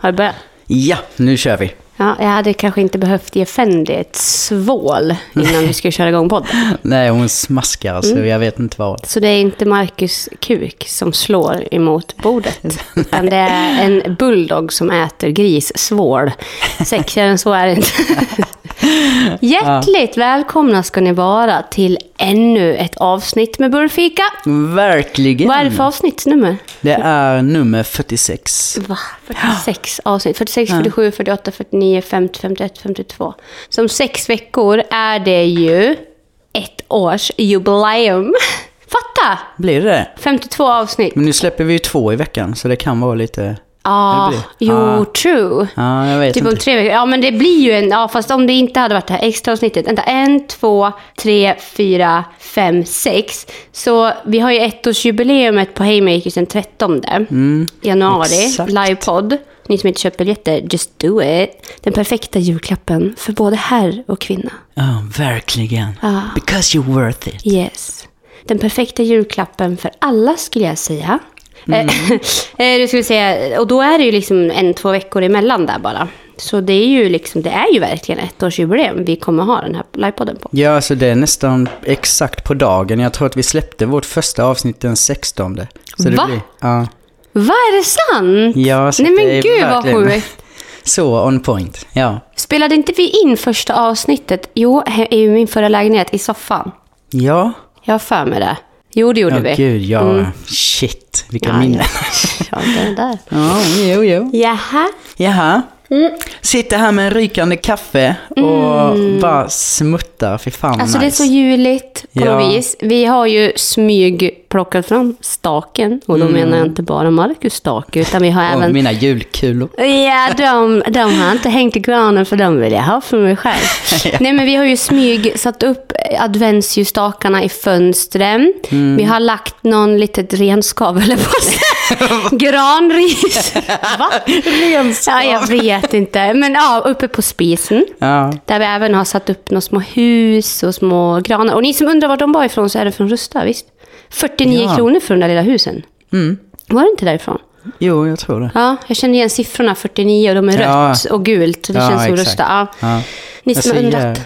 Har du börjat? Ja, nu kör vi. Ja, jag hade kanske inte behövt ge Fendi ett svål innan vi skulle köra igång podden. Nej, hon smaskar alltså. Jag vet inte vad. Så det är inte Marcus kuk som slår emot bordet. Utan det är en bulldog som äter grissvål. Sexigare än så är det inte. Hjärtligt välkomna ska ni vara till ännu ett avsnitt med Burfika. Verkligen. Vad är det för avsnittsnummer? Det är nummer 46. Va? 46 avsnitt. 46, 47, 48, 49, 50, 51, 52. Så om sex veckor är det ju ett års jubileum. Fatta! Blir det? 52 avsnitt. Men nu släpper vi ju två i veckan, så det kan vara lite... Ja, jo, Ah. true. Ja, jag vet Typ om inte. tre veckor. Ja, men det blir ju en... Ja, fast om det inte hade varit det här extra avsnittet. Vänta, en, två, tre, fyra, fem, sex. Så vi har ju ettårsjubileumet på Haymakers den 13 januari. Mm, exakt. Livepodd. Ni som inte köpt biljetter, just do it. Den perfekta julklappen för både herr och kvinna. Ja, verkligen. Ja. Because you're worth it. Yes. Den perfekta julklappen för alla skulle jag säga. Mm. Eh, det skulle säga. Och då är det ju liksom en, två veckor emellan där bara. Så det är ju liksom, det är ju verkligen ett årsjubileum vi kommer ha den här livepodden på. Ja, alltså det är nästan exakt på dagen. Jag tror att vi släppte vårt första avsnitt den 16. Så det Va? Blir, ja. Vad är det sant? Ja, så Nej men det är gud vad verkligen- sjukt. Så on point. Ja. Spelade inte vi in första avsnittet? Jo, i min förra lägenhet i soffan. Ja. Jag har för mig det. Jo, det gjorde Ja, vi. gud, ja. Mm. Shit, vilka Ja, minnen. ja. ja, där. Ja, jo, jo. Jaha. Jaha. Sitter här med en rykande kaffe och bara smuttar. Fy fan Mm. Alltså nice. det är så juligt på Ja. något vis. Vi har ju smyg plockat fram staken. Och då menar jag inte bara Marcus stake, utan vi har Och även... mina julkulor. Ja, de, de har inte hängt i granen för de vill jag ha för mig själv. Nej, men vi har ju smyg satt upp adventsljusstakarna i fönstren. Mm. Vi har lagt någon litet renskav, eller på. Granris. Va? Ja, jag vet inte. Men ja, uppe på spisen. Ja. Där vi även har satt upp några små hus och små granar. Och ni som undrar var de var ifrån så är det från Rusta, visst? 49 Ja. kronor för de där lilla husen. Mm. Var det inte därifrån? Jo, jag tror det. Ja, jag känner igen siffrorna 49 och de är Ja. rött och gult. Det Ja, känns som. Rusta. Ja. Ja. Ni som har undrat.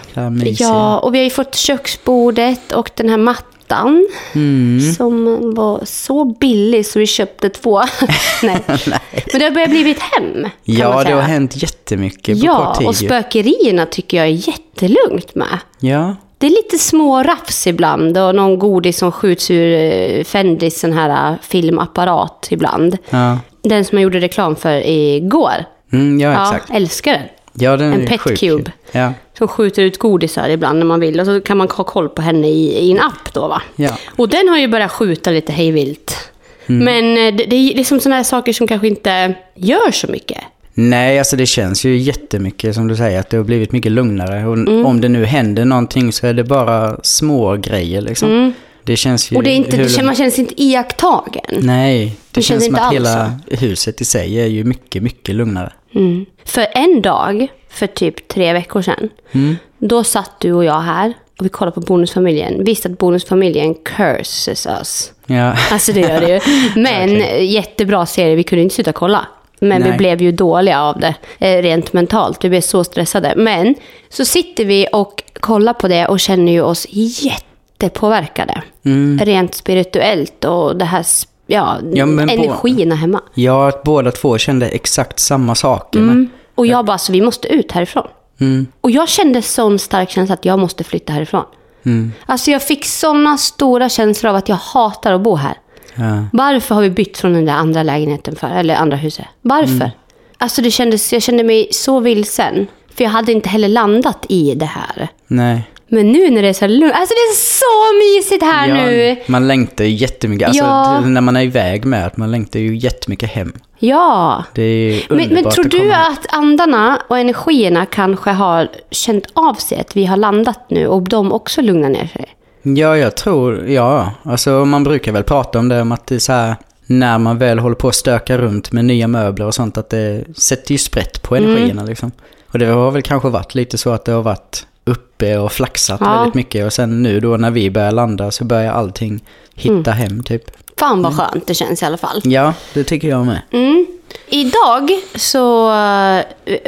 Ja, och vi har ju fått köksbordet och den här mattan. Mm. Som var så billig så vi köpte två. Nej. Men det har börjat blivit hem. Ja, det har hänt jättemycket på Ja, kort tid. och ju. spökerierna tycker jag är jättelugnt med. Ja, Det är lite små rafs ibland och någon godis som skjuts ur eh, Fendis sån här eh, filmapparat ibland. ja. Den som jag gjorde reklam för igår. Mm, ja Ja, exakt. älskar den. Ja, den En är pet sjuk. cube. Ja, Som skjuter ut godisar ibland när man vill. Och så kan man ha koll på henne i, i en app då va. ja. Och den har ju börjat skjuta lite hejvilt. Mm. Men eh, det, det är liksom sådana här saker som kanske inte gör så mycket. Nej, alltså det känns ju jättemycket som du säger att det har blivit mycket lugnare. Och Mm. om det nu händer någonting så är det bara små grejer liksom. Det känns ju... Mm. Och det är inte, hur- man känns inte iakttagen. Nej, det, Det känns känns som att alls hela huset i sig är ju mycket, mycket lugnare. Mm. För en dag, för typ tre veckor sedan, Mm. då satt du och jag här och vi kollade på Bonusfamiljen. Visst att Bonusfamiljen curses us. Ja, Alltså det gör det ju. Men jättebra serie, vi kunde inte sluta kolla. Men vi Nej. blev ju dåliga av det, eh, rent mentalt. Vi blev så stressade. Men så sitter vi och kollar på det och känner ju oss jättepåverkade. Mm. Rent spirituellt och det här, ja, Ja, energierna hemma. ja att båda två kände exakt samma saker. Mm. Och jag bara, så vi måste ut härifrån. Mm. Och jag kände sån stark känsla att jag måste flytta härifrån. Mm. Alltså jag fick såna stora känslor av att jag hatar att bo här. Ja. Varför har vi bytt från den där andra lägenheten för, eller andra huset? Varför? Mm. Alltså det kändes, jag kände mig så vilsen. För jag hade inte heller landat i det här. Nej. Men nu när det är så lugnt, alltså det är så mysigt här nu. Man längtar ju jättemycket. Alltså, Ja. när man är iväg med att man längtar ju jättemycket hem. Ja. Det är Men, men tror att du att andarna och energierna kanske har känt av sig att vi har landat nu och de också lugnar ner sig? Ja, jag tror, ja. Alltså man brukar väl prata om det, om att det är så här, när man väl håller på att stöka runt med nya möbler och sånt, att det sätter ju sprätt på Mm. energierna liksom. Och det har väl kanske varit lite så att det har varit uppe och flaxat Ja. väldigt mycket. Och sen nu då när vi börjar landa så börjar allting hitta Mm. hem typ. Fan vad skönt det känns i alla fall. Ja, det tycker jag med. Mm. Idag så, eh,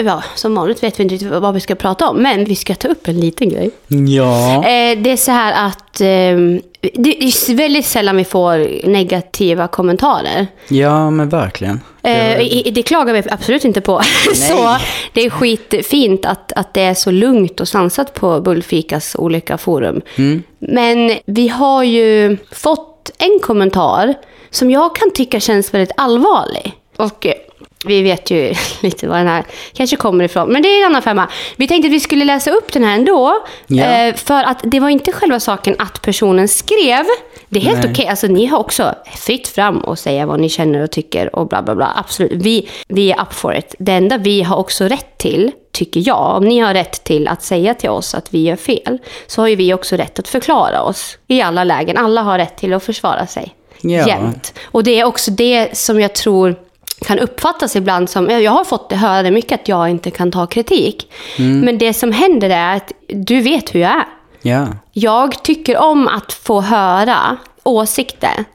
ja, som vanligt vet vi inte riktigt vad vi ska prata om, men vi ska ta upp en liten grej. Ja. Eh, det är så här att eh, det är väldigt sällan vi får negativa kommentarer. Ja, men verkligen. Eh, det klagar vi absolut inte på. så det är skitfint att, att det är så lugnt och sansat på Bullfikas olika forum. Men vi har ju fått en kommentar som jag kan tycka känns väldigt allvarlig. Och eh, vi vet ju lite var den här kanske kommer ifrån. Men det är en annan femma. Vi tänkte att vi skulle läsa upp den här ändå. Eh, för att det var inte själva saken att personen skrev. Det är helt okej. Alltså, ni har också fritt fram och säga vad ni känner och tycker och bla bla bla. Absolut. Vi, vi är up for it. Det enda vi har också rätt till, tycker jag, om ni har rätt till att säga till oss att vi gör fel, så har ju vi också rätt att förklara oss i alla lägen. Alla har rätt till att försvara sig. Ja. Jämt. Och det är också det som jag tror kan uppfattas ibland som, jag har fått höra det mycket, att jag inte kan ta kritik. Men det som händer är att du vet hur jag är. Ja. Jag tycker om att få höra åsikter.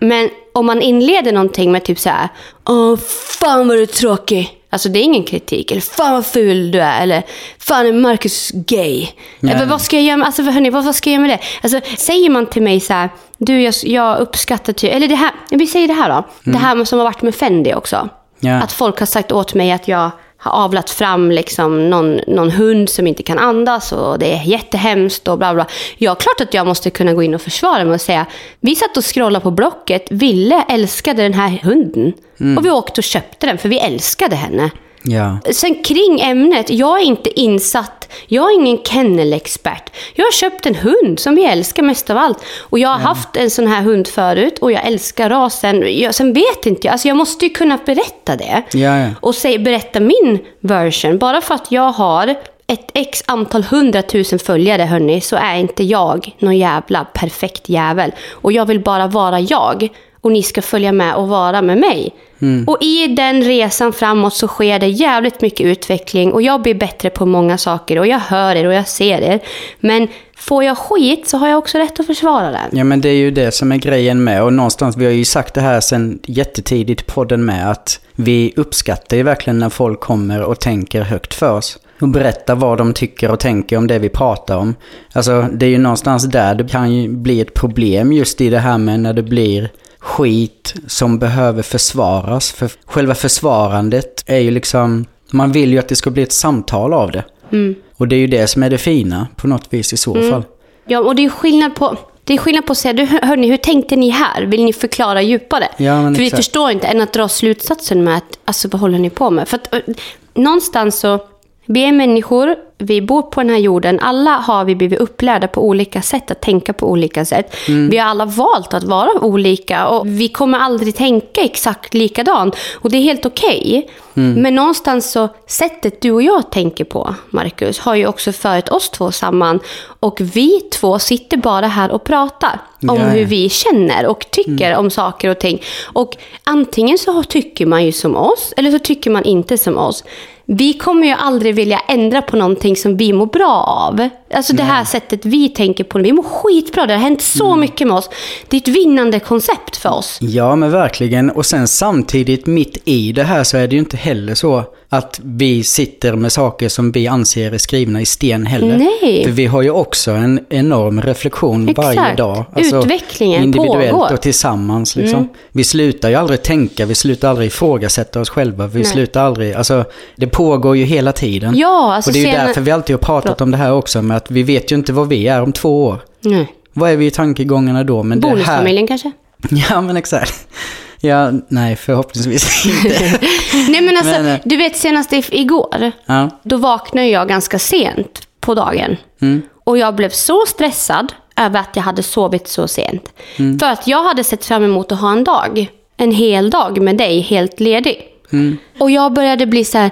Men om man inleder någonting med typ så här, Åh, fan vad du är tråkig. Alltså det är ingen kritik. Eller fan vad ful du är. Eller fan är Marcus gay. Nej. Eller, vad ska jag göra med, alltså, hörni, vad, vad ska jag göra med det? Alltså, säger man till mig så här, du jag, jag uppskattar ty, eller det här, vi säger det här då. Det här som har varit med Fendi också. Ja. Att folk har sagt åt mig att jag har avlat fram liksom någon, någon hund som inte kan andas och det är jättehemskt och bla bla. Ja, klart att jag måste kunna gå in och försvara mig och säga vi satt och scrollade på Blocket, Ville älskade den här hunden. Och vi åkte och köpte den för vi älskade henne. Ja. Sen kring ämnet, jag är inte insatt, jag är ingen kennelexpert. Jag har köpt en hund som vi älskar mest av allt. Och jag har haft en sån här hund förut och jag älskar rasen. Jag, sen vet inte jag, alltså jag måste ju kunna berätta det. Ja, ja. Och säg, berätta min version. Bara för att jag har ett x antal hundratusen följare hörni, så är inte jag någon jävla perfekt jävel. Och jag vill bara vara jag. Och ni ska följa med och vara med mig. Och i den resan framåt så sker det jävligt mycket utveckling. Och jag blir bättre på många saker. Och jag hör er och jag ser er. Men får jag skit så har jag också rätt att försvara den. Ja men det är ju det som är grejen med och någonstans, vi har ju sagt det här sen jättetidigt i podden med att vi uppskattar ju verkligen när folk kommer och tänker högt för oss. Och berättar vad de tycker och tänker om det vi pratar om. Alltså det är ju någonstans där det kan ju bli ett problem just i det här med när det blir skit som behöver försvaras. För själva försvarandet är ju liksom, man vill ju att det ska bli ett samtal av det. Och det är ju det som är det fina på något vis i så fall. Ja, och det är skillnad på... Det är skillnad på att säga, du, hörni, hur tänkte ni här? Vill ni förklara djupare? Ja, För vi exakt. förstår inte, än att dra slutsatsen med att, alltså vad håller ni på med? För att, eh, någonstans så, vi är människor, vi bor på den här jorden, alla har vi blivit upplärda på olika sätt, att tänka på olika sätt. Mm. Vi har alla valt att vara olika och vi kommer aldrig tänka exakt likadant. Och det är helt okej. Mm. Men någonstans så, sättet du och jag tänker på, Marcus, har ju också fört oss två samman. Och vi två sitter bara här och pratar om hur vi känner och tycker om saker och ting. Och antingen så tycker man ju som oss, eller så tycker man inte som oss. Vi kommer ju aldrig vilja ändra på någonting som vi mår bra av. Alltså det här sättet vi tänker på. Vi mår skitbra. Det har hänt så Mm. mycket med oss. Det är ett vinnande koncept för oss. Ja, men verkligen. Och sen samtidigt mitt i det här så är det ju inte heller så att vi sitter med saker som vi anser är skrivna i sten heller. Nej. För vi har ju också en enorm reflektion varje Exakt. dag. Alltså, Utvecklingen individuellt pågår. Mm. och tillsammans liksom. Vi slutar ju aldrig tänka, vi slutar aldrig ifrågasätta oss själva. Vi Nej. slutar aldrig, alltså det pågår ju hela tiden. Ja, alltså och det är ju sen- därför vi alltid har pratat om det här också, med att vi vet ju inte vad vi är om två år. Nej. Vad är vi i tankegångarna då? Men det här... Bonusfamiljen kanske? Ja, men exakt. Ja, nej, förhoppningsvis inte. Nej men alltså, Men, eh, du vet senast igår, Ja, då vaknade jag ganska sent på dagen. Mm. Och jag blev så stressad över att jag hade sovit så sent. Mm. För att jag hade sett fram emot att ha en dag, en hel dag med dig, helt ledig. Mm. Och jag började bli så här,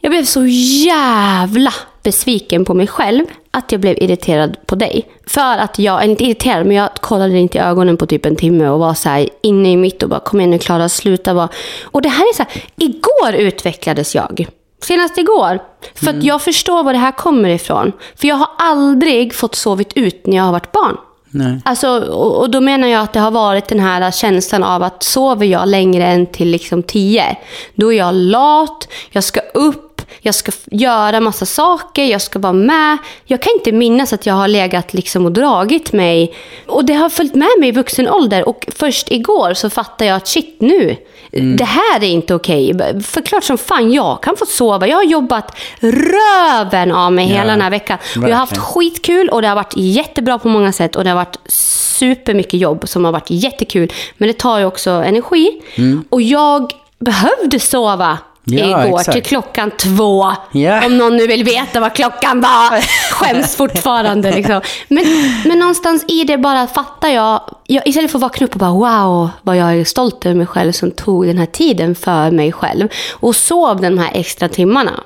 jag blev så jävla besviken på mig själv att jag blev irriterad på dig. För att jag, inte irriterad, men jag kollade inte i ögonen på typ en timme och var så här inne i mitt och bara kom igen nu Klara, sluta vara. Och det här är så här, igår utvecklades jag. Senast igår. För att jag förstår var det här kommer ifrån. För jag har aldrig fått sovit ut när jag har varit barn. Nej. Alltså, och, och då menar jag att det har varit den här känslan av att sover jag längre än till liksom tio, då är jag lat, jag ska upp, jag ska göra massa saker, jag ska vara med. Jag kan inte minnas att jag har legat liksom och dragit mig. Och det har följt med mig i vuxen ålder. Och först igår så fattar jag att shit nu, det här är inte okej. Förklart som fan, jag kan få sova. Jag har jobbat röven av mig hela Ja, den här veckan. Jag har haft skitkul och det har varit jättebra på många sätt. Och det har varit supermycket jobb som har varit jättekul. Men det tar ju också energi. Och jag behövde sova Ja, igår exakt. till klockan två. Ja. Om någon nu vill veta vad klockan var. Skäms fortfarande liksom. Men, men någonstans i det bara fattar jag, jag, istället för att vakna upp och bara wow, vad jag är stolt över mig själv som tog den här tiden för mig själv. Och sov de här extra timmarna.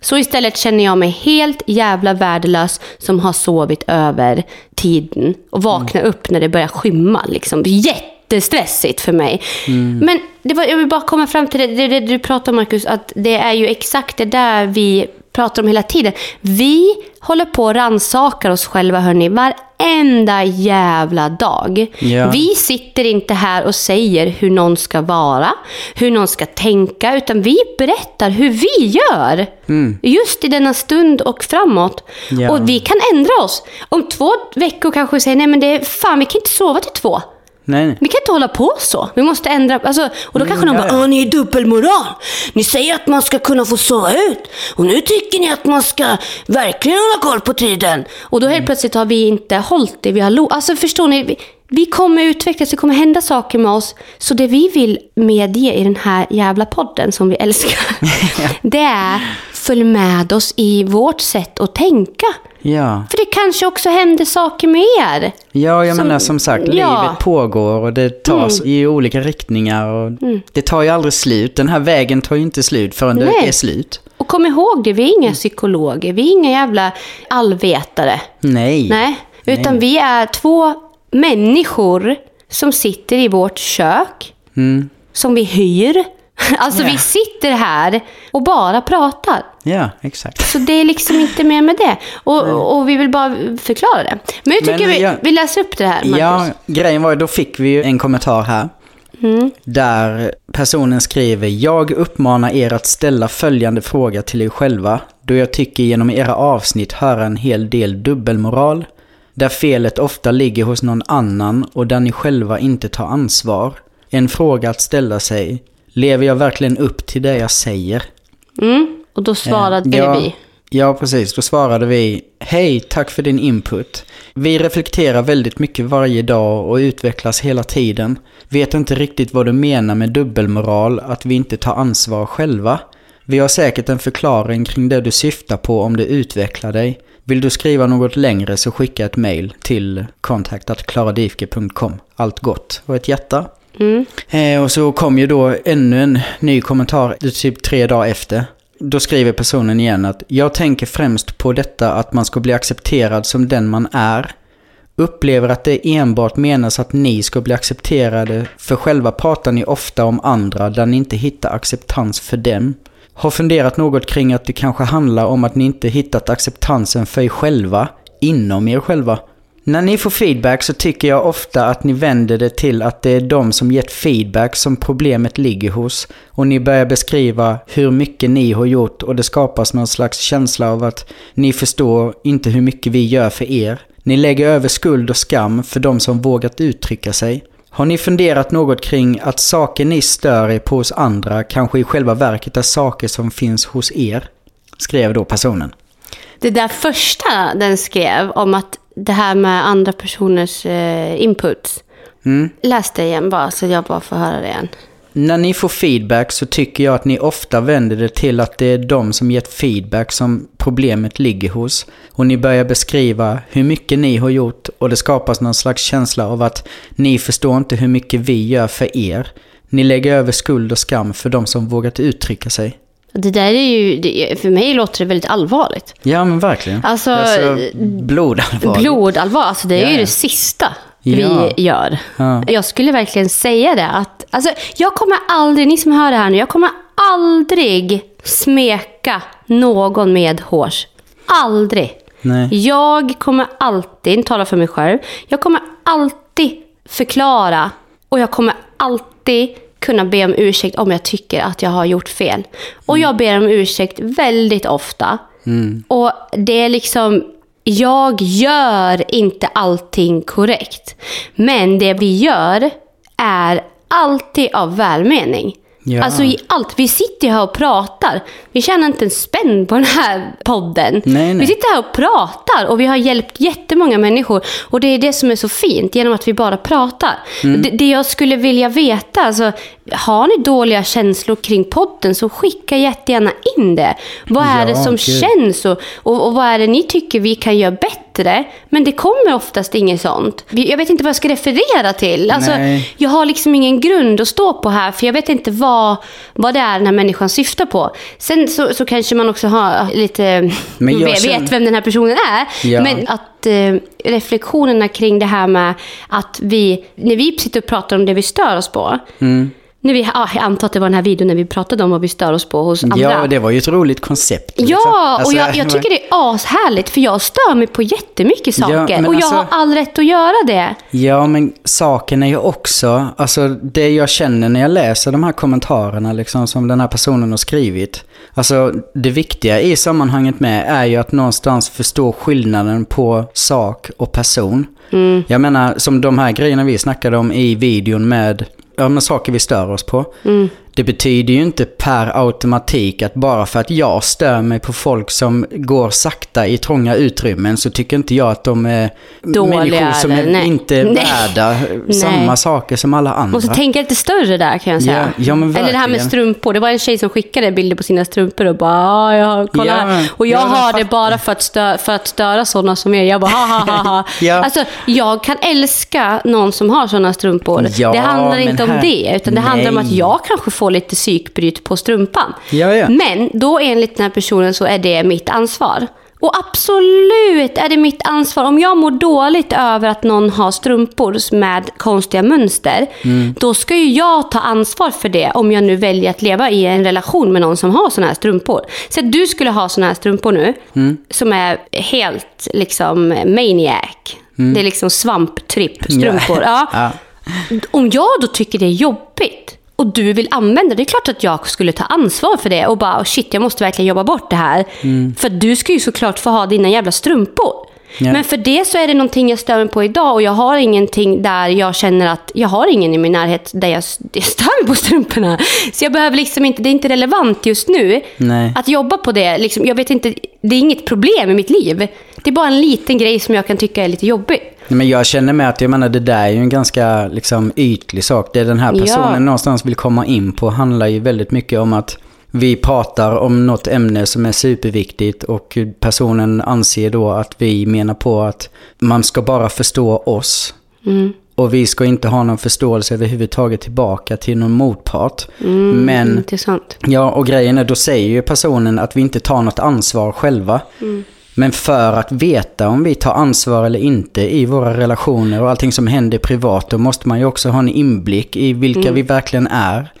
Så istället känner jag mig helt jävla värdelös som har sovit över tiden. Och vakna upp när det börjar skymma. Liksom. Jättestressigt för mig. Men det var, jag vill bara komma fram till det, det, det du pratar om Marcus, att det är ju exakt det där vi pratar om hela tiden. Vi håller på och rannsakar oss själva hörni, varenda jävla dag. Ja. Vi sitter inte här och säger hur någon ska vara, hur någon ska tänka, utan vi berättar hur vi gör. Just i denna stund och framåt. Ja. Och vi kan ändra oss. Om två veckor kanske vi säger, nej men det är fan, vi kan inte sova till två. Nej, nej. Vi kan inte hålla på så. Vi måste ändra. Alltså, och då kanske Mm, de ja, bara, ja. Ni är dubbelmoral. Ni säger att man ska kunna få sova ut. Och nu tycker ni att man ska verkligen hålla koll på tiden. Och då Mm. helt plötsligt har vi inte hållit det vi har lovat. Alltså förstår ni? Vi, kommer utvecklas, det kommer hända saker med oss. Så det vi vill medge i den här jävla podden som vi älskar. det är, följ med oss i vårt sätt att tänka. Ja. För det kanske också händer saker med er. Ja, jag Som- menar som sagt, ja. Mm. livet pågår och det tas i olika riktningar och det tar ju aldrig slut. Den här vägen tar ju inte slut förrän Nej. det är slut. Och kom ihåg det, vi är inga psykologer, vi är inga jävla allvetare. Nej. Nej, utan vi är två människor som sitter i vårt kök, som vi hyr. Alltså Mm. Ja. vi sitter här och bara pratar. Ja, exakt. Så det är liksom inte mer med det. Och, och vi vill bara förklara det. Men jag tycker Men, vi, ja. vi läser upp det här, Marcus. Ja, grejen var ju, då fick vi ju en kommentar här. Där personen skriver, jag uppmanar er att ställa följande fråga till er själva. Då jag tycker genom era avsnitt höra en hel del dubbelmoral. Där felet ofta ligger hos någon annan och där ni själva inte tar ansvar. En fråga att ställa sig. Lever jag verkligen upp till det jag säger? Mm, och då svarade ja, vi. Ja, precis. Då svarade vi Hej, tack för din input. Vi reflekterar väldigt mycket varje dag och utvecklas hela tiden. Vet inte riktigt vad du menar med dubbelmoral, att vi inte tar ansvar själva. Vi har säkert en förklaring kring det du syftar på om du utvecklar dig. Vill du skriva något längre så skicka ett mail till kontaktatklaradivke.com. Allt gott och ett hjärta. Eh, och så kom ju då ännu en ny kommentar typ tre dagar efter. Då skriver personen igen att jag tänker främst på detta att man ska bli accepterad som den man är. Upplever att det enbart menas att ni ska bli accepterade för själva pratar ni ofta om andra där ni inte hittar acceptans för dem. Har funderat något kring att det kanske handlar om att ni inte hittat acceptansen för er själva, inom er själva. När ni får feedback så tycker jag ofta att ni vänder det till att det är de som gett feedback som problemet ligger hos. Och ni börjar beskriva hur mycket ni har gjort och det skapas någon slags känsla av att ni förstår inte hur mycket vi gör för er. Ni lägger över skuld och skam för de som vågat uttrycka sig. Har ni funderat något kring att saker ni stör er på hos andra kanske i själva verket är saker som finns hos er? Skrev då personen. Det där första den skrev om att det här med andra personers eh, inputs. Läs det igen bara, så jag bara får höra det igen. När ni får feedback så tycker jag att ni ofta vänder det till att det är de som gett feedback som problemet ligger hos. Och ni börjar beskriva hur mycket ni har gjort och det skapas någon slags känsla av att ni förstår inte hur mycket vi gör för er. Ni lägger över skuld och skam för de som vågat uttrycka sig. Det där är ju, det, för mig låter det väldigt allvarligt. Ja men verkligen. Alltså, blodallvar. Blodallvar, alltså det är ju Ja. det sista Ja. vi gör. Ja. Jag skulle verkligen säga det att, alltså jag kommer aldrig, ni som hör det här nu, jag kommer aldrig smeka någon med hårs. Aldrig. Nej. Jag kommer alltid, tala för mig själv, jag kommer alltid förklara och jag kommer alltid kunna be om ursäkt om jag tycker att jag har gjort fel. Och jag ber om ursäkt väldigt ofta. Och det är liksom, jag gör inte allting korrekt. Men det vi gör är alltid av välmening. Ja. Alltså i allt. Vi sitter ju här och pratar. Vi tjänar inte en spänn på den här podden. Nej, nej. Vi sitter här och pratar och vi har hjälpt jättemånga människor. Och det är det som är så fint, genom att vi bara pratar. Mm. Det, det jag skulle vilja veta, alltså, har ni dåliga känslor kring podden så skicka jättegärna in det. Vad är Ja, det som gud. känns och, och, och vad är det ni tycker vi kan göra bättre? Men det kommer oftast inget sånt. Jag vet inte vad jag ska referera till. Alltså, Nej. jag har liksom ingen grund att stå på här, för jag vet inte vad, vad det är den här människan syftar på. Sen så, så kanske man också har lite, Men vet, känner- vem den här personen är. Ja. Men att eh, reflektionerna kring det här med att vi, när vi sitter och pratar om det vi stör oss på. Mm. När vi, ah, jag antar att det var den här videon när vi pratade om vad vi stör oss på hos andra. Ja, det var ju ett roligt koncept. liksom. Ja, och Alltså, jag, jag tycker det är ashärligt för jag stör mig på jättemycket Ja, saker. men och jag alltså- har all rätt att göra det. Ja, men saken är ju också, alltså det jag känner när jag läser de här kommentarerna liksom som den här personen har skrivit. Alltså det viktiga i sammanhanget med är ju att någonstans förstå skillnaden på sak och person. Mm. Jag menar, som de här grejerna vi snackade om i videon med, ja, men saker vi stör oss på. Mm. Det betyder ju inte per automatik att bara för att jag stör mig på folk som går sakta i trånga utrymmen så tycker inte jag att de är Dåliga människor som är nej. inte är Nej. värda samma saker som alla andra. Måste tänka lite större där kan jag säga. Ja, ja, men Eller det här med strumpor. Det var en tjej som skickade bilder på sina strumpor och bara "Ah, ja, kolla Ja, här. Och jag ja, jag har det bara för att, stö- för att störa sådana som er. Jag bara ha ha ha ha. Ja. Alltså jag kan älska någon som har sådana strumpor. Det handlar inte om här- det. Utan det handlar om att Nej. jag kanske får lite psykbryt på strumpan. Ja, ja. Men då enligt den här personen så är det mitt ansvar. Och absolut är det mitt ansvar. Om jag mår dåligt över att någon har strumpor med konstiga mönster, Mm. då ska ju jag ta ansvar för det om jag nu väljer att leva i en relation med någon som har såna här strumpor. Så att du skulle ha såna här strumpor nu, Mm. som är helt liksom maniac. Det är liksom svamptripp-strumpor. Mm. Ja. Om jag då tycker det är jobbigt och du vill använda det, det är klart att jag skulle ta ansvar för det och bara oh shit, jag måste verkligen jobba bort det här. För du ska ju såklart få ha dina jävla strumpor. Ja. Men för det så är det någonting jag stör mig på idag och jag har ingenting där jag känner att jag har ingen i min närhet där jag, jag stör mig på strumporna. Så jag behöver liksom inte, det är inte relevant just nu Nej. att jobba på det. Liksom, jag vet inte, det är inget problem i mitt liv. Det är bara en liten grej som jag kan tycka är lite jobbig. Men jag känner med att jag menar det där är ju en ganska liksom, ytlig sak. Det den här personen Ja. någonstans vill komma in på handlar ju väldigt mycket om att vi pratar om något ämne som är superviktigt och personen anser då att vi menar på att man ska bara förstå oss. Mm. Och vi ska inte ha någon förståelse överhuvudtaget tillbaka till någon motpart. Men Intressant. Ja, och grejen är, då säger ju personen att vi inte tar något ansvar själva. Men för att veta om vi tar ansvar eller inte i våra relationer och allting som händer privat, då måste man ju också ha en inblick i vilka vi verkligen är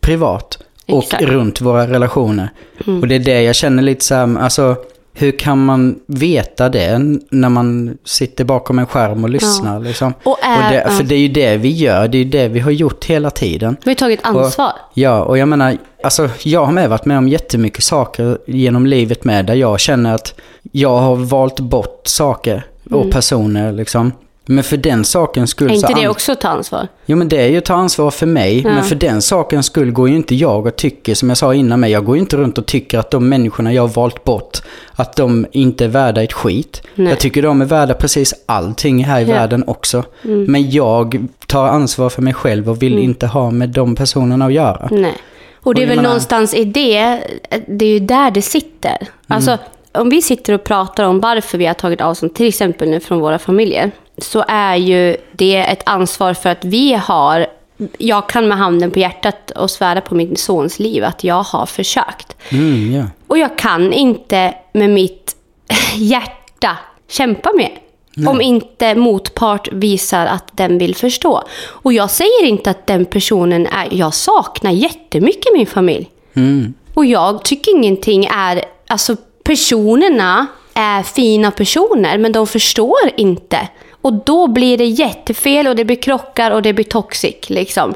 privat och Exakt. runt våra relationer. Och det är det jag känner lite så här, alltså hur kan man veta det när man sitter bakom en skärm och lyssnar? Liksom? Och är- det, för ja. det är ju det vi gör, det är ju det vi har gjort hela tiden. Vi har tagit ansvar. Och, ja, och jag menar, alltså jag har med varit med om jättemycket saker genom livet med där jag känner att jag har valt bort saker och personer liksom. Men för den sakens skull är inte det också att ta ansvar? Jo men det är ju att ta ansvar för mig. Men för den sakens skull går ju inte jag och tycker, som jag sa innan mig, jag går ju inte runt och tycker att de människorna jag har valt bort, att de inte är värda ett skit. Nej. Jag tycker de är värda precis allting här i Ja. Mm. världen också. Men jag tar ansvar för mig själv och vill inte ha med de personerna att göra. Nej. Och det är väl menar- någonstans i det, det är ju där det sitter. Mm. Alltså, om vi sitter och pratar om varför vi har tagit avstånd, till exempel nu från våra familjer, så är ju det ett ansvar för att vi har, jag kan med handen på hjärtat och svära på min sons liv att jag har försökt. Mm, ja. Och jag kan inte med mitt hjärta kämpa mer. Om inte motpart visar att den vill förstå. Och jag säger inte att den personen är... Jag saknar jättemycket min familj. Mm. Och jag tycker ingenting är... Alltså personerna är fina personer, men de förstår inte. Och då blir det jättefel och det blir krockar och det blir toxic. Liksom.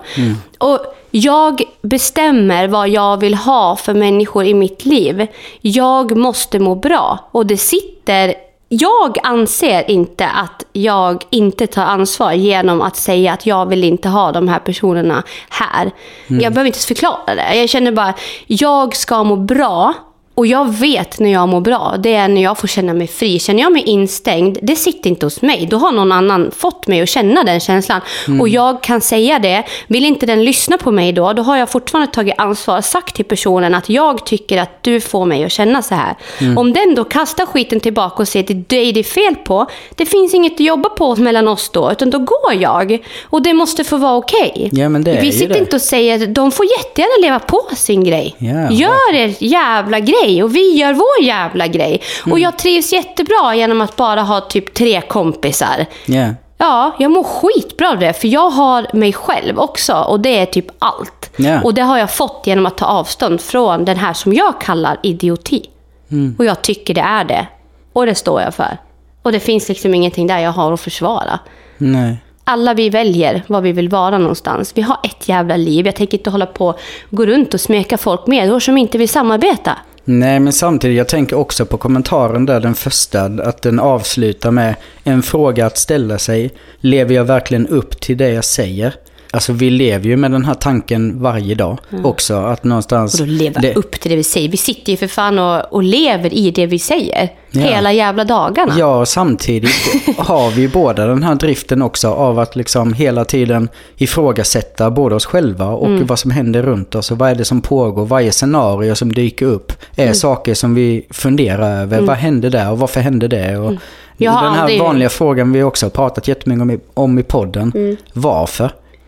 Och jag bestämmer vad jag vill ha för människor i mitt liv. Jag måste må bra. Och det sitter... Jag anser inte att jag inte tar ansvar genom att säga att jag vill inte ha de här personerna här. Jag behöver inte ens förklara det. Jag känner bara, jag ska må bra och jag vet när jag mår bra, det är när jag får känna mig fri. Känner jag mig instängd, det sitter inte hos mig. Då har någon annan fått mig att känna den känslan. Och jag kan säga det. Vill inte den lyssna på mig då, då har jag fortfarande tagit ansvar. Sagt till personen att jag tycker att du får mig att känna så här. Om den då kastar skiten tillbaka och säger att det är dig det är fel på. Det finns inget att jobba på mellan oss då, utan då går jag. Och det måste få vara okej. Ja, det är Vi sitter det. inte och säger att de får jättegärna leva på sin grej. Ja, Gör er jävla grej och vi gör vår jävla grej. Mm. Och jag trivs jättebra genom att bara ha typ tre kompisar. Ja. Ja, jag mår skitbra av det, för jag har mig själv också och det är typ allt. Ja. Och det har jag fått genom att ta avstånd från den här som jag kallar idioti. Mm. Och jag tycker det är det. Och det står jag för. Och det finns liksom ingenting där jag har att försvara. Nej. Alla vi väljer var vi vill vara någonstans. Vi har ett jävla liv. Jag tänker inte hålla på och gå runt och smeka folk med som inte vill samarbeta. Nej, men samtidigt, jag tänker också på kommentaren där, den första, att den avslutar med en fråga att ställa sig. Lever jag verkligen upp till det jag säger? Alltså vi lever ju med den här tanken varje dag också. Att någonstans... Och då leva det- upp till det vi säger. Vi sitter ju för fan och, och lever i det vi säger. Ja. Hela jävla dagarna. Ja, och samtidigt har vi båda den här driften också av att liksom hela tiden ifrågasätta både oss själva och Mm. vad som händer runt oss och vad är det som pågår. Varje scenario som dyker upp är Mm. saker som vi funderar över. Vad hände där och varför hände det? Och Mm. Den här aldrig- vanliga frågan vi också har pratat jättemycket om i, om i podden.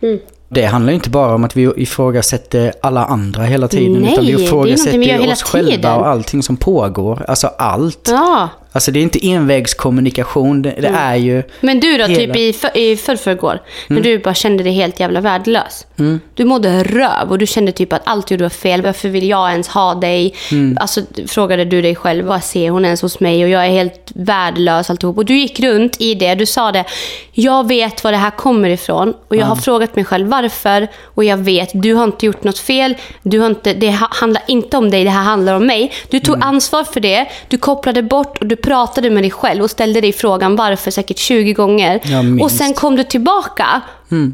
Mm. Det handlar ju inte bara om att vi ifrågasätter alla andra hela tiden. Nej, utan vi ifrågasätter vi oss själva och allting som pågår. Alltså allt. Ja. Alltså det är inte envägskommunikation, det, Mm. det är ju... Men du då, Hela. typ i, för, i förrförrgår, när du bara kände dig helt jävla värdelös. Du mådde röv och du kände typ att allt du gjorde var fel. Varför vill jag ens ha dig? Alltså frågade du dig själv, vad ser hon ens hos mig? Och jag är helt värdelös alltihop. Och du gick runt i det, du sa det. Jag vet var det här kommer ifrån och jag har frågat mig själv varför. Och jag vet, du har inte gjort något fel. Du har inte, det ha- handlar inte om dig, det här handlar om mig. Du tog ansvar för det, du kopplade bort och du pratade med dig själv och ställde dig frågan varför säkert 20 gånger. Ja, och sen kom du tillbaka.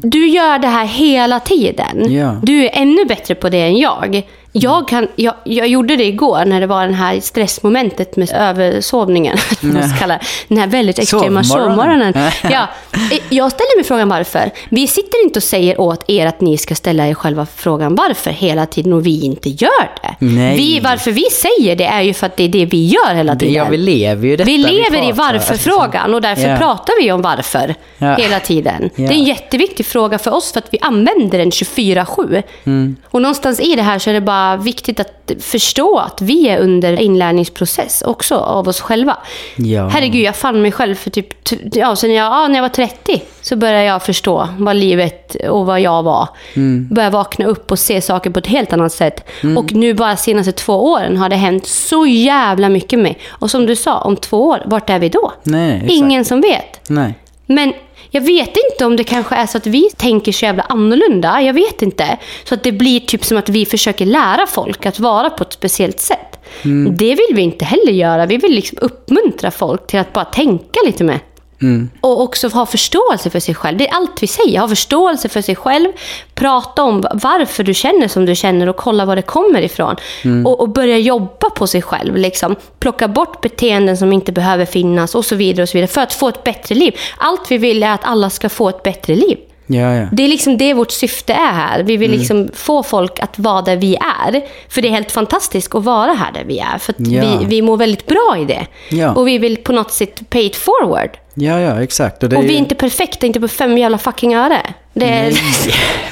Du gör det här hela tiden. Ja. Du är ännu bättre på det än jag. Jag, kan, jag, jag gjorde det igår när det var det här stressmomentet med översovningen. vad man ska kalla det. Den här väldigt extrema Sovmorgonen. Ja, eh, jag ställer mig frågan varför. Vi sitter inte och säger åt er att ni ska ställa er själva frågan varför hela tiden och vi inte gör det. Nej. Vi, varför vi säger det är ju för att det är det vi gör hela tiden. Ja, vi lever ju detta Vi lever i pratar. varför-frågan och därför Ja. pratar vi om varför Ja. hela tiden. Ja. Det är en jätteviktig fråga för oss för att vi använder den 24-7. Mm. Och någonstans i det här så är det bara viktigt att förstå att vi är under inlärningsprocess också av oss själva. Ja. Herregud, jag fann mig själv för typ, ja, sen jag, ja, när jag var 30 så började jag förstå vad livet och vad jag var. Mm. Började vakna upp och se saker på ett helt annat sätt. Och nu bara senaste två åren har det hänt så jävla mycket med. Och som du sa, om två år, vart är vi då? Nej. Ingen som vet. Nej. Men jag vet inte om det kanske är så att vi tänker så jävla annorlunda. Jag vet inte. Så att det blir typ som att vi försöker lära folk att vara på ett speciellt sätt. Mm. Det vill vi inte heller göra. Vi vill liksom uppmuntra folk till att bara tänka lite mer. Mm. Och också ha förståelse för sig själv. Det är allt vi säger. Ha förståelse för sig själv. Prata om varför du känner som du känner och kolla var det kommer ifrån. Mm. Och, och börja jobba på sig själv. Liksom. Plocka bort beteenden som inte behöver finnas och så vidare. och så vidare För att få ett bättre liv. Allt vi vill är att alla ska få ett bättre liv. Ja, ja. Det är liksom det vårt syfte är här. Vi vill liksom få folk att vara där vi är. För det är helt fantastiskt att vara här där vi är. För Ja. vi, vi mår väldigt bra i det. Och vi vill på något sätt pay it forward. Ja, ja, exakt. Och, det Och vi är ju- inte perfekta, inte på fem jävla fucking öre. Det är...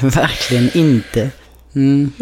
Verkligen inte. Mm.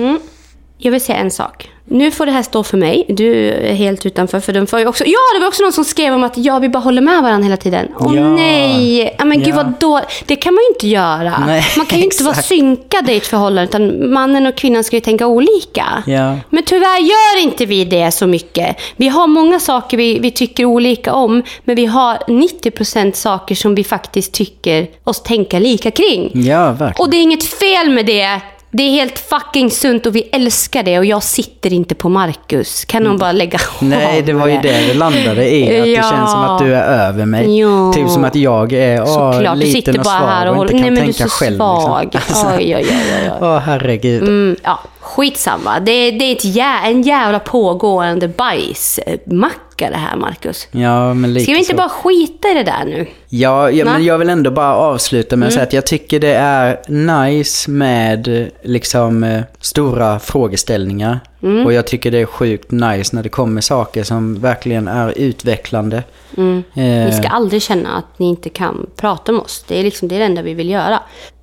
Jag vill säga en sak. Nu får det här stå för mig. Du är helt utanför. För de får ju också... Ja, det var också någon som skrev om att ja, vi bara håller med varandra hela tiden. Åh Ja. nej! Ja, men gud Ja. vad då? Det kan man ju inte göra. Nej, man kan ju inte vara exakt. synkade i ett förhållande. Utan mannen och kvinnan ska ju tänka olika. Ja. Men tyvärr gör inte vi det så mycket. Vi har många saker vi, vi tycker olika om. Men vi har 90% saker som vi faktiskt tycker oss tänka lika kring. Ja, verkligen. Och det är inget fel med det. Det är helt fucking sunt och vi älskar det och jag sitter inte på Marcus. Kan någon bara lägga av Nej, det var ju det det landade i. Att Ja. det känns som att du är över mig. Ja. Typ som att jag är åh, Såklart, du liten sitter och bara svag här och och inte Nej kan men du är tänka så själv. svag. Liksom. Oj, oj, oj, oj, oj. Åh, herregud. Mm, ja, skitsamma. Det, det är ett jä, en jävla pågående bajsmacka det här, Marcus. Ja, men lite Ska vi inte så. bara skita i det där nu? Ja, ja men jag vill ändå bara avsluta Mm. med att säga att jag tycker det är nice med eh, liksom eh, stora frågeställningar. Mm. Och jag tycker det är sjukt nice när det kommer saker som verkligen är utvecklande. Mm. Eh, Ni ska aldrig känna att ni inte kan prata med oss. Det är liksom det enda vi vill göra.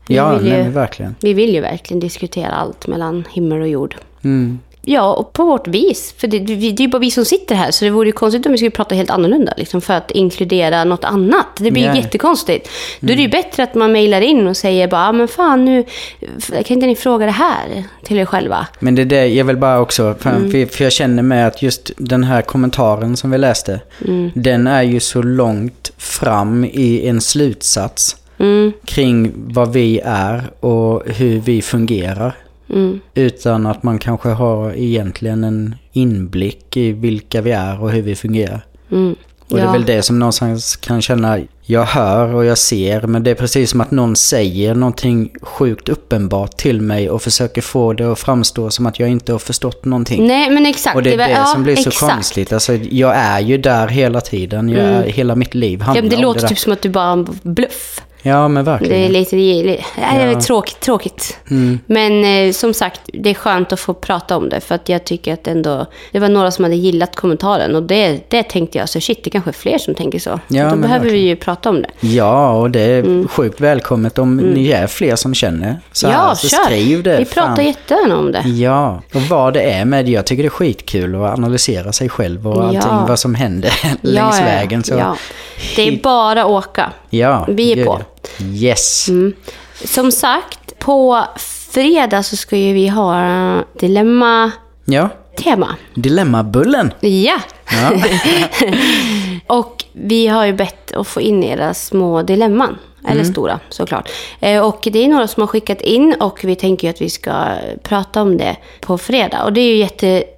Vi, ja, vill ju, verkligen. vi vill ju verkligen diskutera allt mellan himmel och jord. Mm. Ja, och på vårt vis. För det, det, är ju bara vi som sitter här, så det vore ju konstigt om vi skulle prata helt annorlunda. Liksom, för att inkludera något annat. Det blir ju jättekonstigt. Då är det ju bättre att man mejlar in och säger bara, "Ah, men fan nu, kan inte ni fråga det här till er själva? Men det är det, jag vill bara också, för, Mm. för jag känner med att just den här kommentaren som vi läste, Mm. den är ju så långt fram i en slutsats Mm, kring vad vi är och hur vi fungerar. mm, Utan att man kanske har egentligen en inblick i vilka vi är och hur vi fungerar. mm. Och det Ja. är väl det som någonstans kan känna, jag hör och jag ser, men det är precis som att någon säger någonting sjukt uppenbart till mig och försöker få det att framstå som att jag inte har förstått någonting. Nej, men exakt. Och det är det ja, som blir så exakt. konstigt. Alltså, jag är ju där hela tiden. Jag är, hela mitt liv Ja, handlar men det om låter det där. typ som att du bara är en bluff. Ja, men Det är verkligen. lite, li- li- nej, det är tråkigt. tråkigt. Mm. Men eh, som sagt, det är skönt att få prata om det. För att jag tycker att ändå, det var några som hade gillat kommentaren. Och det, det tänkte jag, så shit, det kanske är fler som tänker så. Ja, Då behöver vi verkligen. ju prata om det. Ja, och det är sjukt välkommet om ni är fler som känner så här. Mm. ja, så kör! skriv det. vi pratar fan. jättegärna om det. Ja, och vad det är med det. Jag tycker det är skitkul att analysera sig själv och allting Ja. vad som händer Ja, längs vägen. Så, Ja. Det är bara åka. ja, Vi är gud, på. Mm. Yes. Som sagt, på fredag så ska ju vi ha dilemma-tema. Ja, Dilemmabullen. Ja, Ja. och vi har ju bett att få in era små dilemman. Eller stora såklart. Eh, Och det är några som har skickat in och vi tänker att vi ska prata om det på fredag. Och det är ju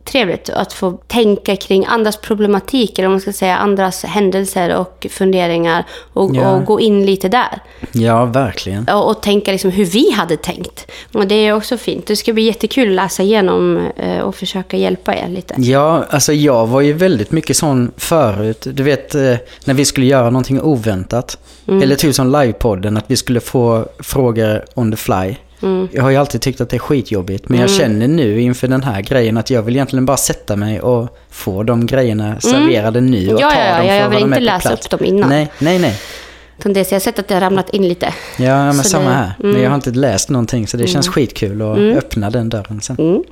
jättetrevligt att få tänka kring andras problematik, eller om man ska säga andras händelser och funderingar. Och, Ja. och gå in lite där. ja, verkligen. Och, och tänka liksom hur vi hade tänkt. Och det är också fint. Det ska bli jättekul att läsa igenom eh, och försöka hjälpa er lite. Ja, alltså jag var ju väldigt mycket sån förut. Du vet, eh, när vi skulle göra någonting oväntat. Mm. Eller typ som livepodden, att vi skulle få frågor on the fly. Mm. Jag har ju alltid tyckt att det är skitjobbigt. Men jag känner nu inför den här grejen att jag vill egentligen bara sätta mig och få de grejerna serverade nu. Och Mm. Ja, ta ja, ja, dem för jag vill inte läsa plats. upp dem innan. Nej, nej, nej. Utan det, så jag har sett att det har ramlat in lite. Ja, men Så samma det- mm. här. Men jag har inte läst någonting så det känns skitkul att öppna den dörren sen. Mm.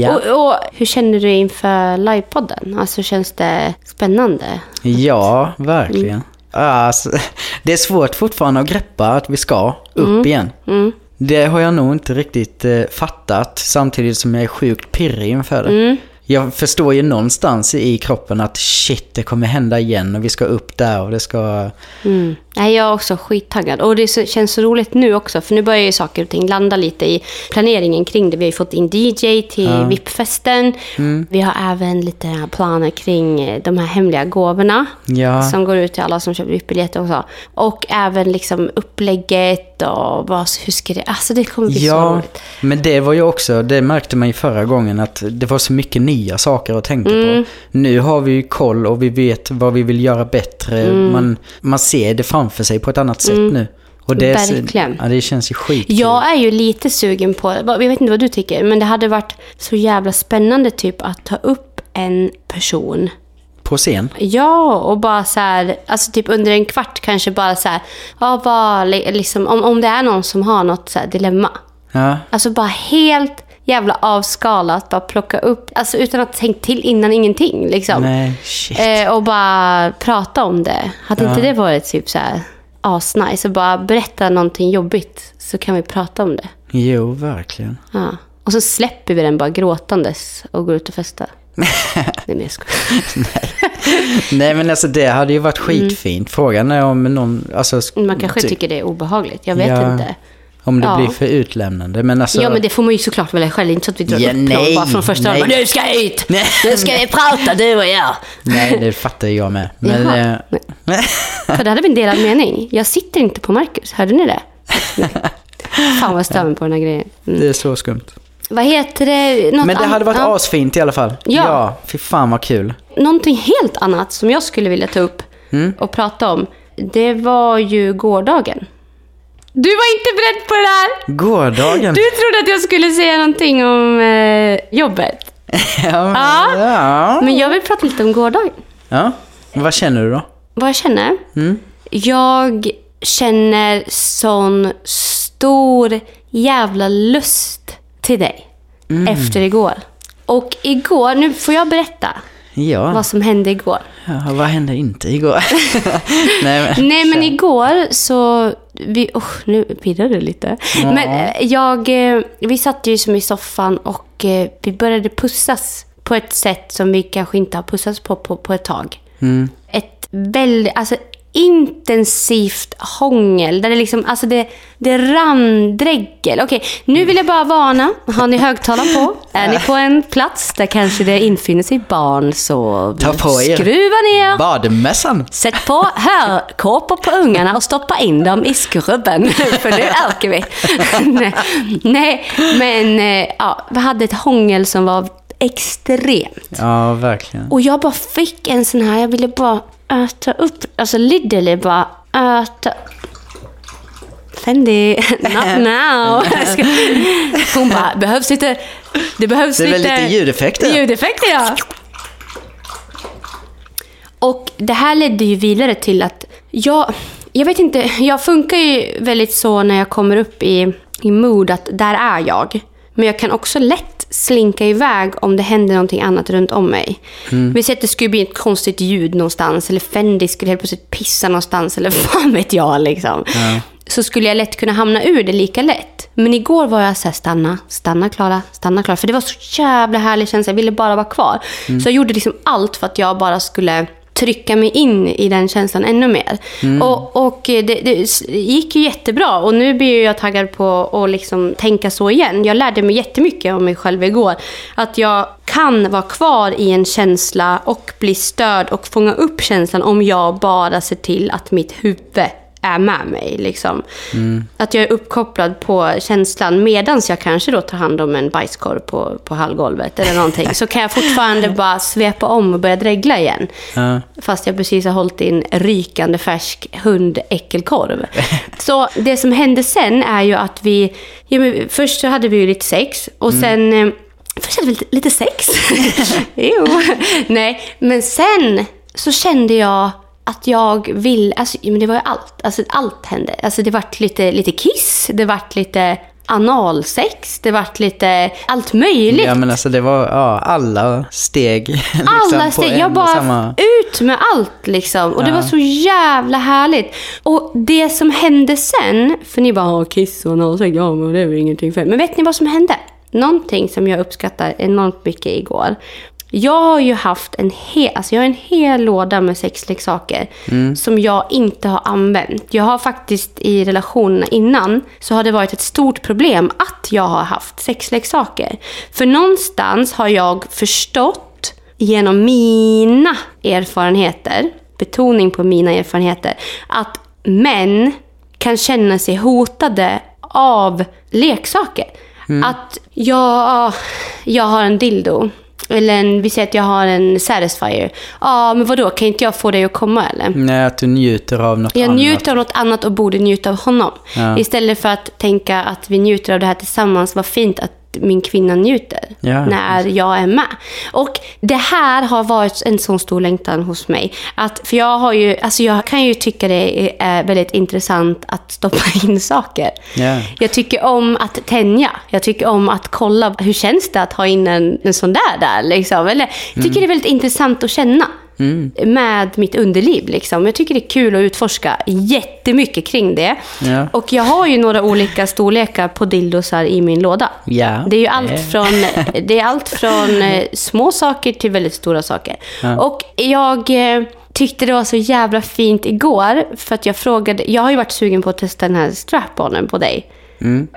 Ja. Och, och hur känner du inför livepodden? Alltså känns det spännande? Ja, verkligen. Alltså, det är svårt fortfarande att greppa att vi ska upp igen. Mm. Det har jag nog inte riktigt eh, fattat samtidigt som jag är sjukt pirrig inför det. Mm. Jag förstår ju någonstans i kroppen att shit, det kommer hända igen och vi ska upp där och det ska... Mm. Nej, jag är också skittaggad. Och det så, känns så roligt nu också, för nu börjar ju saker och ting landa lite i planeringen kring det. Vi har ju fått in DJ till VIP-festen. Mm. Vi har även lite planer kring eh, de här hemliga gåvorna. Ja, Som går ut till alla som köper VIP-biljetter också. Och även liksom upplägget och vad, hur ska det... Alltså det kommer bli så ja roligt. men det var ju också, det märkte man ju förra gången att det var så mycket nya saker att tänka Mm. på. Nu har vi ju koll och vi vet vad vi vill göra bättre. Mm. Man, man ser det framför sig på ett annat sätt nu. Och det, Verkligen. Ja, det känns ju skitkul. Jag är ju lite sugen på, jag vet inte vad du tycker, men det hade varit så jävla spännande typ att ta upp en person. På scen. Ja, och bara så här, alltså typ under en kvart kanske bara så här, ja, li- liksom, om, om det är någon som har något så dilemma. Ja, Alltså bara helt jävla avskalat. Bara plocka upp, alltså utan att ha tänkt till innan ingenting. Liksom. Nej. Eh, och bara prata om det. Hade inte Ja. det varit typ så här asnice? Och bara berätta någonting jobbigt så kan vi prata om det. Jo, verkligen. Ja. Och så släpper vi den bara gråtandes och går ut och festar. Nej men jag skojar. Nej, men alltså det hade ju varit skitfint. Frågan är om någon... Alltså, Man kanske ty- tycker det är obehagligt. Jag vet Ja. inte. Om det Ja. blir för utlämnande. Men alltså... Ja men det får man ju såklart välja själv. Inte så att vi drar Ja, upp nej, bara från första nej. Nu ska jag hit! Nej. Nu ska vi prata du och jag. Nej, det fattar jag med. Men, Jaha. eh, För det hade vi en delad mening. Jag sitter inte på Marcus. Hörde ni det? Fan vad mig på den här grejen. Mm. det är så skumt. Vad heter det? Något Men det hade varit ja. asfint i alla fall. Ja. ja. Fy fan vad kul. Någonting helt annat som jag skulle vilja ta upp Mm. och prata om. Det var ju gårdagen. Du var inte beredd på det där! Gårdagen. Du trodde att jag skulle säga någonting om eh, jobbet. ja, men, Ja. ja. Men jag vill prata lite om gårdagen. ja. Vad känner du då? Vad jag känner? Mm. Jag känner sån stor jävla lust till dig. Mm. Efter igår. Och igår, nu får jag berätta Ja. vad som hände igår. ja vad hände inte igår? Nej, men, Nej men igår så, vi, oh, nu pirrar det lite. Ja. Men eh, jag, eh, vi satt ju som i soffan och eh, vi började pussas på ett sätt som vi kanske inte har pussats på på, på ett tag. Mm. Ett väldigt, alltså intensivt hångel. Där det liksom, alltså det, det rann dregel. Okej, nu vill jag bara varna. Har ni högtalaren på? Är ni på en plats där kanske det infinner sig barn så Ta på er. skruva ner. Badmässan. Sätt på hörkåpor på ungarna och stoppa in dem i skrubben. För nu åker vi. Nej, Nej, men eh, ja, vi hade ett hångel som var extremt. Ja, verkligen. Och jag bara fick en sån här, jag ville bara äta upp, alltså literally bara äta Fendi, not now. Hon bara, behövs lite, det behövs Det är väl lite... lite ljudeffekter? Ljudeffekter ja. Och det här ledde ju vidare till att jag, jag vet inte, jag funkar ju väldigt så när jag kommer upp i, i mood att där är jag. Men jag kan också lätt slinka iväg om det händer någonting annat runt om mig. Vi säger att det skulle bli ett konstigt ljud någonstans eller Fendi skulle helt plötsligt pissa någonstans eller fan vet jag liksom. Så skulle jag lätt kunna hamna ur det lika lätt. Men igår var jag så här, stanna, stanna Klara, stanna Klara. För det var så jävla härlig känsla, jag ville bara vara kvar. Så jag gjorde liksom allt för att jag bara skulle trycka mig in i den känslan ännu mer. Och, och det, det gick ju jättebra och nu blir jag taggad på att liksom tänka så igen. Jag lärde mig jättemycket om mig själv igår. Att jag kan vara kvar i en känsla och bli störd och fånga upp känslan om jag bara ser till att mitt huvud är med mig. Liksom. Att jag är uppkopplad på känslan medan jag kanske då tar hand om en bajskorv på, på hallgolvet eller någonting. Så kan jag fortfarande bara svepa om och börja dregla igen. Ja. Fast jag precis har hållit i en rykande färsk hundäckelkorv. Så det som hände sen är ju att vi... Ja, först så hade vi ju lite sex och sen... eh, Först hade vi lite, lite sex. jo. Nej, men sen så kände jag att jag vill... Alltså, men det var ju allt. Alltså, allt hände. Alltså, det vart lite, lite kiss, det vart lite analsex, det vart lite allt möjligt. Ja, men alltså det var ja, alla steg. liksom, Alla steg. Jag bara samma... ut med allt liksom. Och det Ja. var så jävla härligt. Och det som hände sen, för ni bara kiss och analsex, ja men det är väl ingenting fel. Men vet ni vad som hände? Någonting som jag uppskattar enormt mycket igår. Jag har ju haft en hel, alltså jag har en hel låda med sexleksaker som jag inte har använt. Jag har faktiskt i relationerna innan så har det varit ett stort problem att jag har haft sexleksaker. För någonstans har jag förstått genom mina erfarenheter, betoning på mina erfarenheter, att män kan känna sig hotade av leksaker. Att jag, jag har en dildo. Eller en, vi säger att jag har en Satisfyer. Ja, men vadå, kan inte jag få dig att komma eller? Nej, att du njuter av något Jag annat. njuter av något annat och borde njuta av honom. Ja. Istället för att tänka att vi njuter av det här tillsammans. Vad fint att min kvinna njuter Ja. när jag är med. Och det här har varit en sån stor längtan hos mig. Att, för jag, har ju, alltså jag kan ju tycka det är väldigt intressant att stoppa in saker. Ja. Jag tycker om att tänja. Jag tycker om att kolla hur känns det att ha in en, en sån där där. Liksom. Eller, jag tycker det är väldigt intressant att känna med mitt underliv. Liksom. Jag tycker det är kul att utforska jättemycket kring det. Ja. Och jag har ju några olika storlekar på dildosar i min låda. Ja. Det är ju allt från, det är allt från eh, små saker till väldigt stora saker. Och jag eh, tyckte det var så jävla fint igår, för att jag frågade, jag har ju varit sugen på att testa den här strap-onen på dig.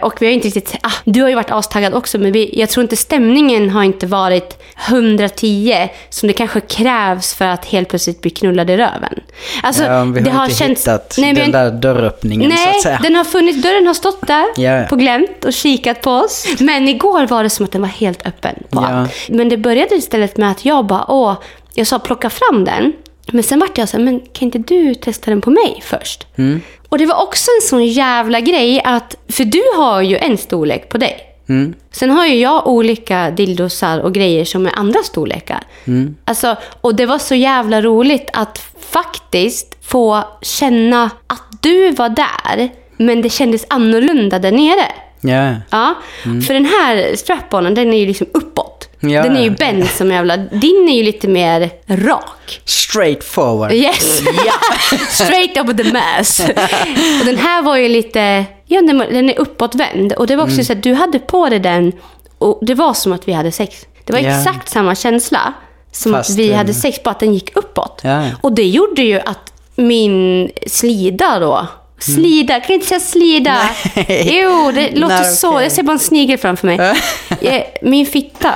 Och vi har inte riktigt, ah, du har ju varit astaggad också, men vi, jag tror inte stämningen har inte varit 110 som det kanske krävs för att helt plötsligt bli knullad i röven. Alltså, Ja, vi har det har inte känts... hittat Nej, den där dörröppningen så Nej, att säga. den har funnits, dörren har stått där Ja, ja. på glänt och kikat på oss. Men igår var det som att den var helt öppen på allt. Men det började istället med att jag bara, åh, jag sa plocka fram den. Men sen vart jag så här, men kan inte du testa den på mig först? Mm. Och det var också en sån jävla grej att, för du har ju en storlek på dig. Mm. Sen har ju jag olika dildosar och grejer som är andra storlekar. Mm. Alltså, och det var så jävla roligt att faktiskt få känna att du var där, men det kändes annorlunda där nere. Ja. Ja, för den här strap-onen, den är ju liksom uppåt. Ja. Den är ju bänd som jävla... Din är ju lite mer rak. Straight forward. Yes! Straight up the mass. och den här var ju lite... Ja, den, den är uppåtvänd. Och det var också Mm. så att du hade på dig den och det var som att vi hade sex. Det var Ja. exakt samma känsla som Fast, att vi hade sex, bara att den gick uppåt. Ja. Och det gjorde ju att min slida då... Slida, kan jag inte säga slida? Mm. Nej. Jo, det låter Nej, så. Jag ser bara en snigel framför mig. Eh, Min fitta,